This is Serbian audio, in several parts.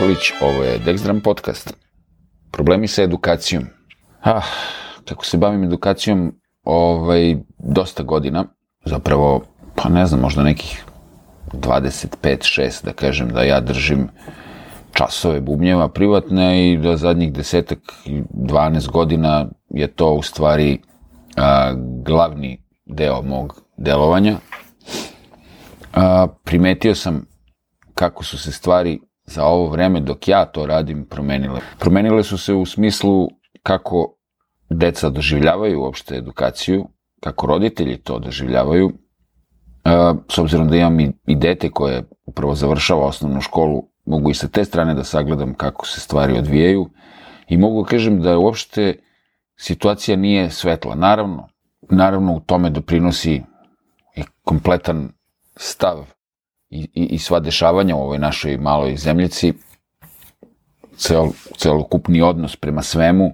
Nikolić, ovo je Dexdram podcast. Problemi sa edukacijom. Ah, kako se bavim edukacijom ovaj, dosta godina, zapravo, pa ne znam, možda nekih 25-6, da kažem, da ja držim časove bubnjeva privatne i da zadnjih desetak, 12 godina je to u stvari a, glavni deo mog delovanja. A, primetio sam kako su se stvari za ovo vreme dok ja to radim promenile. Promenile su se u smislu kako deca doživljavaju uopšte edukaciju, kako roditelji to doživljavaju, s obzirom da imam i, i dete koje upravo završava osnovnu školu, mogu i sa te strane da sagledam kako se stvari odvijaju i mogu da kažem da uopšte situacija nije svetla. Naravno, naravno u tome doprinosi i kompletan stav i, i, i sva dešavanja u ovoj našoj maloj zemljici, cel, celokupni odnos prema svemu,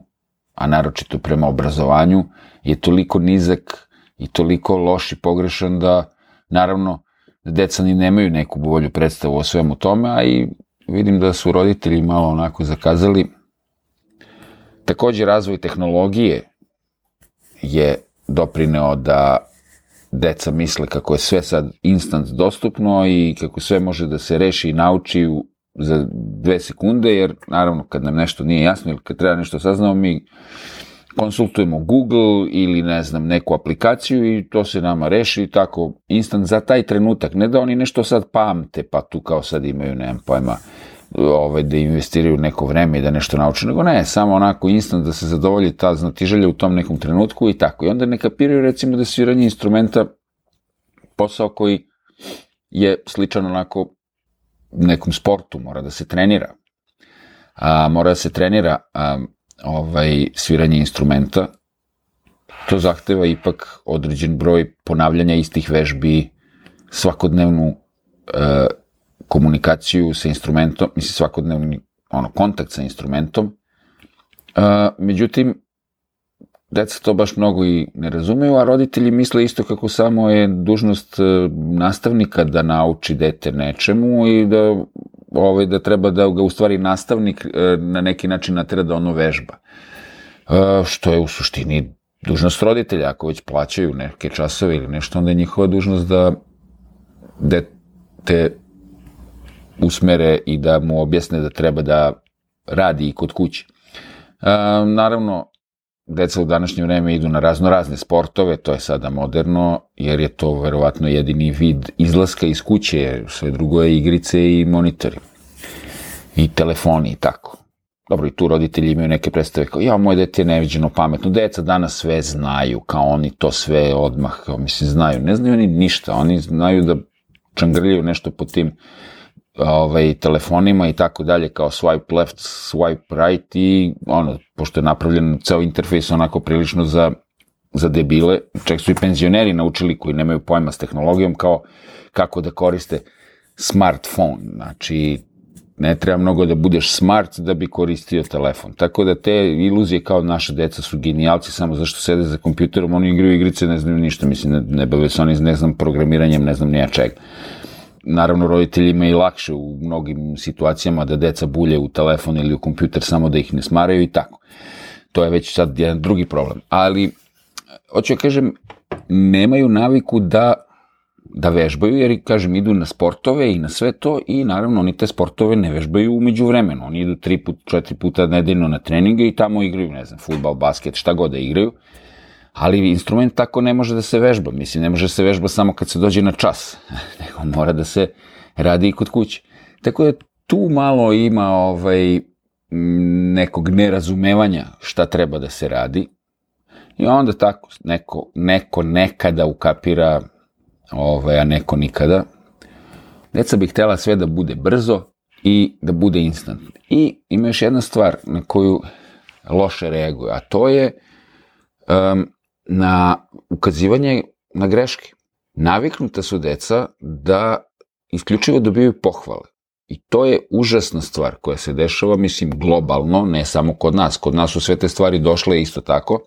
a naročito prema obrazovanju, je toliko nizak i toliko loš i pogrešan da, naravno, deca ni nemaju neku bolju predstavu o svemu tome, a i vidim da su roditelji malo onako zakazali. Takođe, razvoj tehnologije je doprineo da deca misle kako je sve sad instant dostupno i kako sve može da se reši i nauči u, za dve sekunde, jer naravno kad nam nešto nije jasno ili kad treba nešto saznamo, mi konsultujemo Google ili ne znam neku aplikaciju i to se nama reši tako instant za taj trenutak. Ne da oni nešto sad pamte pa tu kao sad imaju, nemam pojma, ovaj, da investiraju neko vreme i da nešto nauče, nego ne, samo onako instant da se zadovolji ta znatiželja u tom nekom trenutku i tako. I onda ne kapiraju recimo da sviranje instrumenta posao koji je sličan onako nekom sportu, mora da se trenira. A, mora da se trenira a, ovaj, sviranje instrumenta. To zahteva ipak određen broj ponavljanja istih vežbi, svakodnevnu e, komunikaciju sa instrumentom, mislim svakodnevni ono, kontakt sa instrumentom. Uh, međutim, deca to baš mnogo i ne razumeju, a roditelji misle isto kako samo je dužnost nastavnika da nauči dete nečemu i da ovaj, da treba da ga u stvari nastavnik na neki način natera da ono vežba. Što je u suštini dužnost roditelja, ako već plaćaju neke časove ili nešto, onda je njihova dužnost da dete usmere i da mu objasne da treba da radi i kod kuće. E, naravno, deca u današnje vreme idu na razno razne sportove, to je sada moderno, jer je to verovatno jedini vid izlaska iz kuće, sve drugo je igrice i monitori. I telefoni i tako. Dobro, i tu roditelji imaju neke predstave kao, ja, moje dete je neviđeno pametno, deca danas sve znaju, kao oni to sve odmah, kao, mislim, znaju. Ne znaju oni ništa, oni znaju da čangrljaju nešto po tim ovaj, telefonima i tako dalje, kao swipe left, swipe right i ono, pošto je napravljen ceo interfejs onako prilično za, za debile, čak su i penzioneri naučili koji nemaju pojma s tehnologijom kao kako da koriste smartphone, znači ne treba mnogo da budeš smart da bi koristio telefon. Tako da te iluzije kao naša deca su genijalci samo zašto sede za kompjuterom, oni igraju igrice, ne znaju ništa, mislim, ne, ne bave se oni, ne znam, programiranjem, ne znam nija čega naravno roditeljima i lakše u mnogim situacijama da deca bulje u telefon ili u kompjuter samo da ih ne smaraju i tako. To je već sad jedan drugi problem. Ali, hoću ja kažem, nemaju naviku da da vežbaju, jer, kažem, idu na sportove i na sve to i naravno oni te sportove ne vežbaju umeđu vremenu. Oni idu tri put, četiri puta nedeljno na treninge i tamo igraju, ne znam, futbal, basket, šta god da igraju ali instrument tako ne može da se vežba. Mislim, ne može da se vežba samo kad se dođe na čas, nego mora da se radi i kod kuće. Tako da tu malo ima ovaj, nekog nerazumevanja šta treba da se radi i onda tako neko, neko nekada ukapira, ovaj, a neko nikada. Deca bi htela sve da bude brzo i da bude instant. I ima još jedna stvar na koju loše reaguje, a to je um, na ukazivanje na greške. Naviknuta su deca da isključivo dobijaju pohvale. I to je užasna stvar koja se dešava, mislim, globalno, ne samo kod nas. Kod nas su sve te stvari došle isto tako.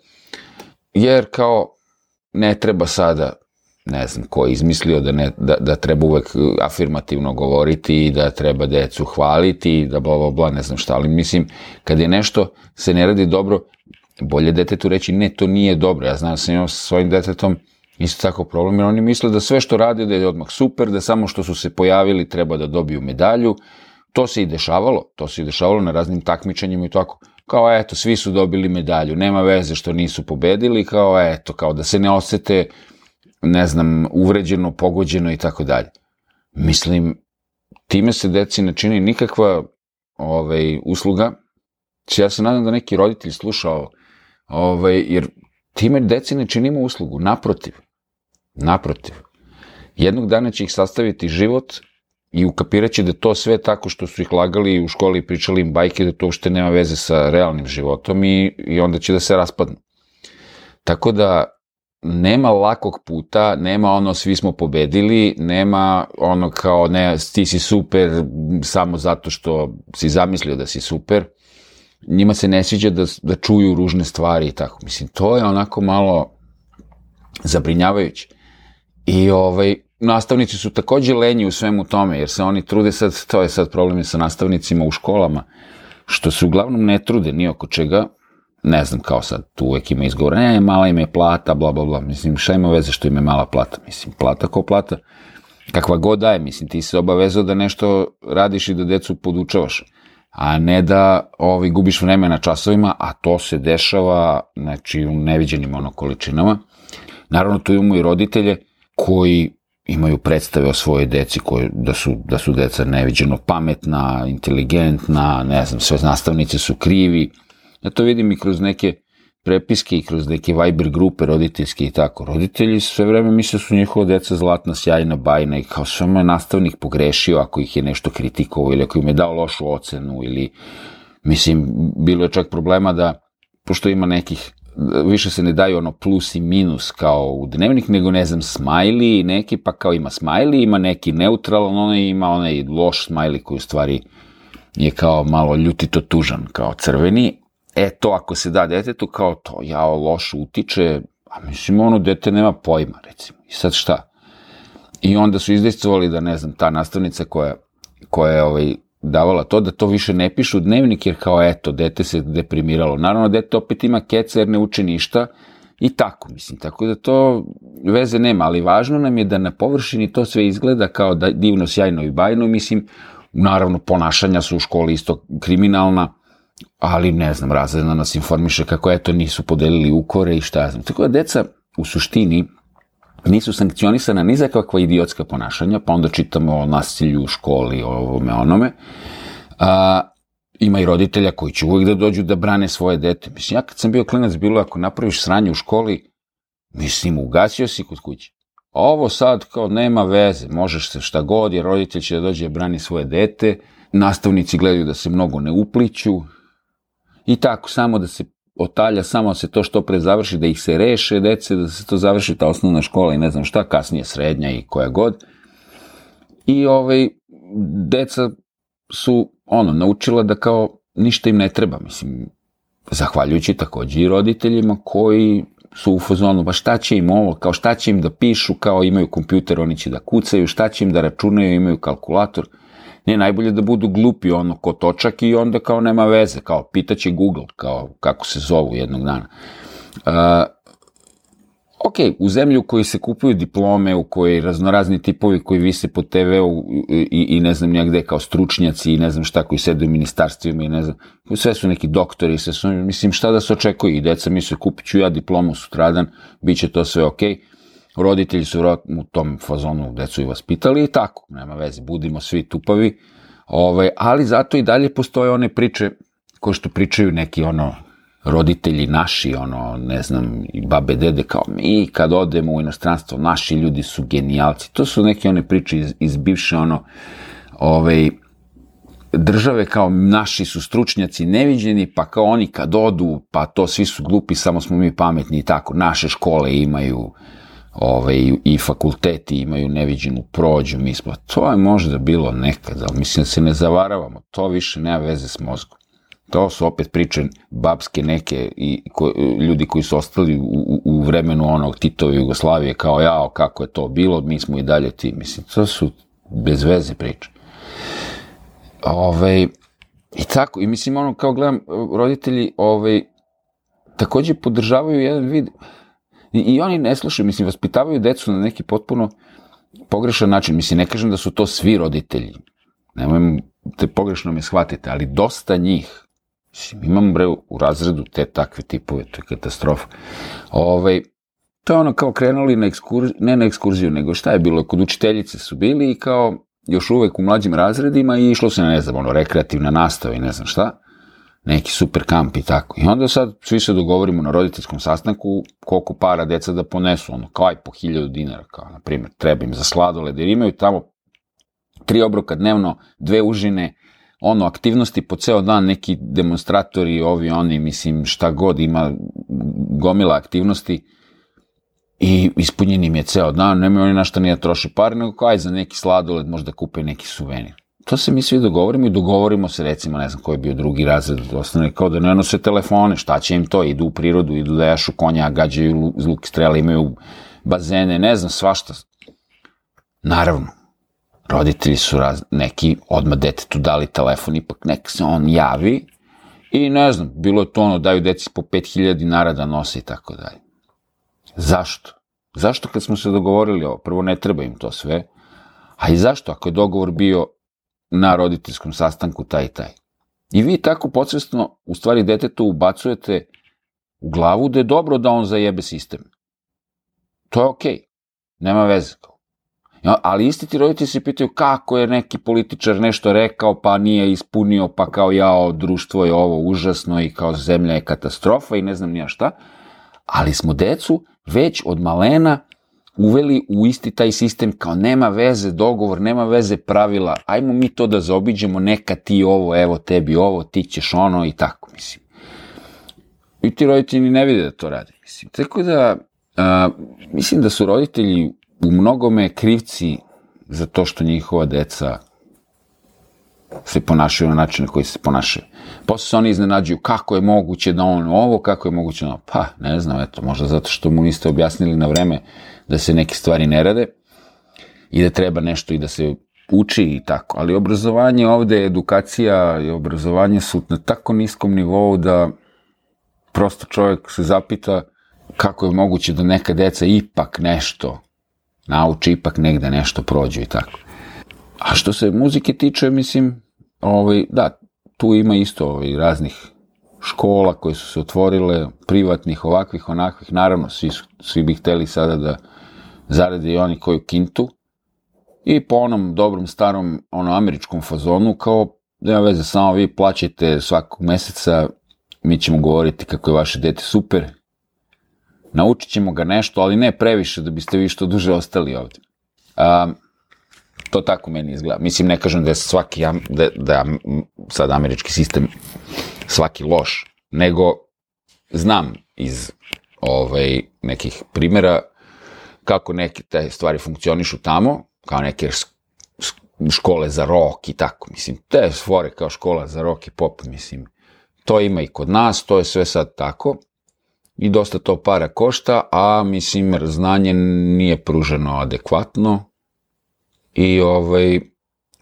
Jer kao ne treba sada ne znam ko je izmislio da, ne, da, da treba uvek afirmativno govoriti da treba decu hvaliti da bla bla bla, ne znam šta, ali mislim, kad je nešto se ne radi dobro, bolje detetu reći ne, to nije dobro. Ja znam da sam imao sa svojim detetom isto tako problem, jer oni misle da sve što rade da je odmah super, da samo što su se pojavili treba da dobiju medalju. To se i dešavalo, to se i dešavalo na raznim takmičenjima i tako. Kao eto, svi su dobili medalju, nema veze što nisu pobedili, kao eto, kao da se ne osete, ne znam, uvređeno, pogođeno i tako dalje. Mislim, time se deci ne čini nikakva ovaj, usluga. Ja se nadam da neki roditelj slušao, ovaj, jer time deci ne činimo uslugu, naprotiv. Naprotiv. Jednog dana će ih sastaviti život i ukapirat će da to sve tako što su ih lagali u školi i pričali im bajke, da to uopšte nema veze sa realnim životom i, i onda će da se raspadnu. Tako da nema lakog puta, nema ono svi smo pobedili, nema ono kao ne ti si super samo zato što si zamislio da si super. Njima se ne sviđa da, da čuju ružne stvari i tako. Mislim, to je onako malo zabrinjavajuće. I ovaj, nastavnici su takođe lenji u svemu tome, jer se oni trude sad, to je sad problem sa nastavnicima u školama, što se uglavnom ne trude ni oko čega, ne znam, kao sad, tu uvek ima izgovor, ne, mala im je plata, bla, bla, bla, mislim, šta ima veze što im je mala plata, mislim, plata ko plata, kakva god daje, mislim, ti se obavezao da nešto radiš i da decu podučavaš, a ne da ovi, gubiš vreme na časovima, a to se dešava, znači, u neviđenim ono količinama. Naravno, tu imamo i roditelje koji imaju predstave o svojoj deci koje, da, su, da su deca neviđeno pametna, inteligentna, ne znam, sve nastavnice su krivi. Ja to vidim i kroz neke prepiske i kroz neke Viber grupe roditeljske i tako. Roditelji sve vreme misle da su njihova deca zlatna, sjajna, bajna i kao samo je nastavnik pogrešio ako ih je nešto kritikovao ili ako im je dao lošu ocenu ili mislim, bilo je čak problema da pošto ima nekih više se ne daju ono plus i minus kao u dnevnik, nego ne znam, smajli neki, pa kao ima smajli, ima neki neutralan, onaj ima onaj loš smajli koji u stvari je kao malo ljutito tužan, kao crveni. E, to ako se da detetu, kao to, jao, loš utiče, a mislim, ono, dete nema pojma, recimo. I sad šta? I onda su izdejstvovali da, ne znam, ta nastavnica koja, koja je ovaj, davala to da to više ne pišu u dnevnik jer kao eto, dete se deprimiralo. Naravno, dete opet ima keca jer ne uči ništa i tako, mislim, tako da to veze nema, ali važno nam je da na površini to sve izgleda kao da divno, sjajno i bajno, mislim, naravno ponašanja su u školi isto kriminalna, ali ne znam, razredna nas informiše kako eto nisu podelili ukore i šta znam. Tako da deca u suštini nisu sankcionisana ni za kakva idiotska ponašanja, pa onda čitamo o nasilju u školi, o ovome, onome. A, ima i roditelja koji će uvijek da dođu da brane svoje dete. Mislim, ja kad sam bio klinac, bilo ako napraviš sranje u školi, mislim, ugasio si kod kuće. Ovo sad kao nema veze, možeš se šta god, jer roditelj će da dođe da brani svoje dete, nastavnici gledaju da se mnogo ne upliću, i tako, samo da se otalja samo se to što pre završi, da ih se reše dece, da se to završi ta osnovna škola i ne znam šta, kasnije srednja i koja god. I ovaj, deca su ono, naučila da kao ništa im ne treba, mislim, zahvaljujući takođe i roditeljima koji su u fazonu, ba šta će im ovo, kao šta će im da pišu, kao imaju kompjuter, oni će da kucaju, šta će im da računaju, imaju kalkulator – Ne, najbolje da budu glupi ono ko točak i onda kao nema veze, kao pitaće Google, kao kako se zovu jednog dana. Uh, ok, u zemlji u kojoj se kupuju diplome, u kojoj raznorazni tipovi koji vise po TV-u i, i ne znam nijak kao stručnjaci i ne znam šta koji sede u ministarstvima i ne znam, sve su neki doktori, sve su, mislim šta da se očekuje i deca misle kupit ću ja diplomu sutradan, bit će to sve ok. Roditelji su u tom fazonu decu i vaspitali i tako, nema veze, budimo svi tupavi, ovaj, ali zato i dalje postoje one priče koje što pričaju neki ono roditelji naši, ono, ne znam, i babe, dede, kao mi kad odemo u inostranstvo, naši ljudi su genijalci. To su neke one priče iz, iz bivše, ono, ovaj, države kao naši su stručnjaci neviđeni, pa kao oni kad odu, pa to svi su glupi, samo smo mi pametni i tako. Naše škole imaju ovaj, i fakulteti imaju neviđenu prođu, mi smo, to je možda bilo nekad, ali mislim da se ne zavaravamo, to više nema veze s mozgom. To su opet priče babske neke i ko, ljudi koji su ostali u, u, vremenu onog Titove Jugoslavije kao jao kako je to bilo, mi smo i dalje ti. Mislim, to su bez veze priče. Ove, I tako, i mislim ono kao gledam, roditelji ovaj, takođe podržavaju jedan vid i, i oni ne slušaju, mislim, vaspitavaju decu na neki potpuno pogrešan način. Mislim, ne kažem da su to svi roditelji. Nemoj te pogrešno me shvatite, ali dosta njih Mislim, imam bre u razredu te takve tipove, to je katastrofa. Ovaj, to je ono kao krenuli na ekskurziju, ne na ekskurziju, nego šta je bilo, kod učiteljice su bili i kao još uvek u mlađim razredima i išlo se na, ne znam, ono, rekreativna nastava i ne znam šta, neki super kamp i tako. I onda sad svi se dogovorimo na roditeljskom sastanku koliko para deca da ponesu, ono, kao aj po hiljadu dinara, kao, na primjer, treba im za sladoled, jer imaju tamo tri obroka dnevno, dve užine, ono, aktivnosti po ceo dan, neki demonstratori, ovi, oni, mislim, šta god, ima gomila aktivnosti i ispunjen im je ceo dan, nemaju oni na šta nije da troše pare, nego kao aj za neki sladoled možda kupe neki suvenir. To se mi svi dogovorimo i dogovorimo se, recimo, ne znam koji je bio drugi razred osnovne, kao da ne nose telefone, šta će im to, idu u prirodu, idu da jašu konja, gađaju luk strela, imaju bazene, ne znam, svašta. Naravno, roditelji su raz, neki odmah detetu dali telefon, ipak nek se on javi i ne znam, bilo je to ono, daju deci po 5000 dinara da nose i tako dalje. Zašto? Zašto kad smo se dogovorili ovo? Prvo, ne treba im to sve. A i zašto? Ako je dogovor bio na roditeljskom sastanku taj i taj. I vi tako podsvestno, u stvari, detetu ubacujete u glavu da je dobro da on zajebe sistem. To je okej. Okay. Nema veze. Ali isti ti roditelji se pitaju kako je neki političar nešto rekao, pa nije ispunio, pa kao jao, društvo je ovo užasno i kao zemlja je katastrofa i ne znam nija šta. Ali smo decu već od malena uveli u isti taj sistem kao nema veze dogovor, nema veze pravila, ajmo mi to da zaobiđemo, neka ti ovo, evo tebi ovo, ti ćeš ono i tako, mislim. I ti roditelji ne vide da to rade, mislim. Tako da, a, mislim da su roditelji u mnogome krivci za to što njihova deca se ponašaju na način na koji se ponašaju. Posle se oni iznenađuju kako je moguće da on ovo, kako je moguće da ono, pa ne znam, eto, možda zato što mu niste objasnili na vreme da se neke stvari ne rade i da treba nešto i da se uči i tako. Ali obrazovanje ovde, edukacija i obrazovanje su na tako niskom nivou da prosto čovjek se zapita kako je moguće da neka deca ipak nešto nauči, ipak negde nešto prođu i tako. A što se muzike tiče, mislim, ovaj, da, tu ima isto ovaj, raznih škola koje su se otvorile, privatnih, ovakvih, onakvih, naravno, svi, svi bi hteli sada da zarade i oni koju kintu, i po onom dobrom starom ono američkom fazonu kao nema veze samo vi plaćate svakog meseca mi ćemo govoriti kako je vaše dete super naučit ćemo ga nešto ali ne previše da biste vi što duže ostali ovde um, To tako meni izgleda. Mislim, ne kažem da je svaki, da, da sad američki sistem svaki loš, nego znam iz ovaj, nekih primera kako neke te stvari funkcionišu tamo, kao neke škole za rock i tako, mislim, te stvore kao škola za rock i pop, mislim, to ima i kod nas, to je sve sad tako i dosta to para košta, a mislim, znanje nije pruženo adekvatno, I ovaj,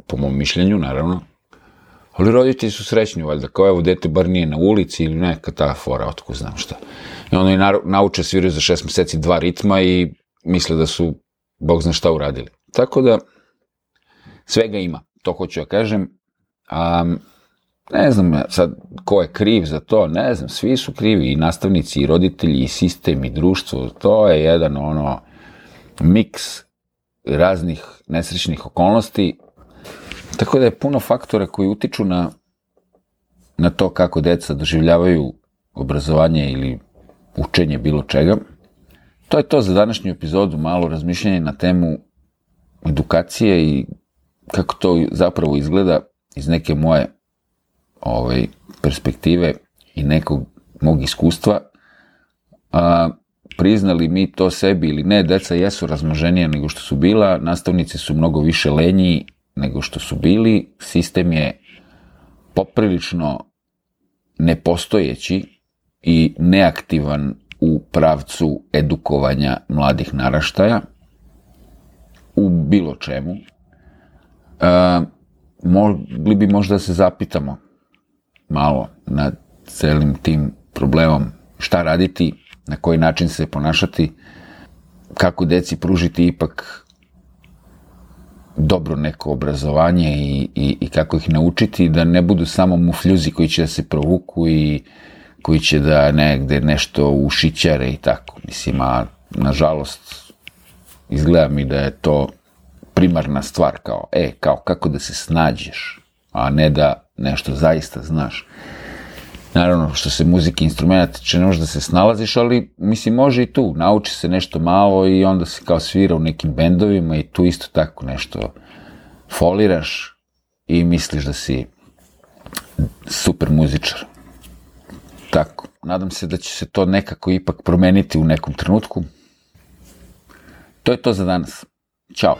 po mom mišljenju, naravno, ali roditelji su srećni, valjda, kao evo, dete bar nije na ulici ili neka ta fora, otko znam šta. I onda i nauče sviraju za šest meseci dva ritma i misle da su, bog zna šta uradili. Tako da, svega ima, to hoću ja da kažem. A, ne znam sad ko je kriv za to, ne znam, svi su krivi, i nastavnici, i roditelji, i sistem, i društvo, to je jedan ono miks raznih nesrećnih okolnosti, tako da je puno faktora koji utiču na, na to kako deca doživljavaju obrazovanje ili učenje bilo čega. To je to za današnju epizodu, malo razmišljanje na temu edukacije i kako to zapravo izgleda iz neke moje ovaj, perspektive i nekog mog iskustva. A, priznali mi to sebi ili ne, deca jesu razmoženija nego što su bila, nastavnici su mnogo više lenji nego što su bili, sistem je poprilično nepostojeći i neaktivan u pravcu edukovanja mladih naraštaja u bilo čemu. E, mogli bi možda da se zapitamo malo nad celim tim problemom šta raditi, na koji način se ponašati, kako deci pružiti ipak dobro neko obrazovanje i, i, i kako ih naučiti da ne budu samo mufljuzi koji će da se provuku i koji će da negde nešto ušićare i tako. Mislim, a nažalost izgleda mi da je to primarna stvar kao, e, kao kako da se snađeš, a ne da nešto zaista znaš. Naravno, što se muzike instrumenta tiče, ne može da se snalaziš, ali mislim, može i tu. Nauči se nešto malo i onda se kao svira u nekim bendovima i tu isto tako nešto foliraš i misliš da si super muzičar. Tako, nadam se da će se to nekako ipak promeniti u nekom trenutku. To je to za danas. Ćao.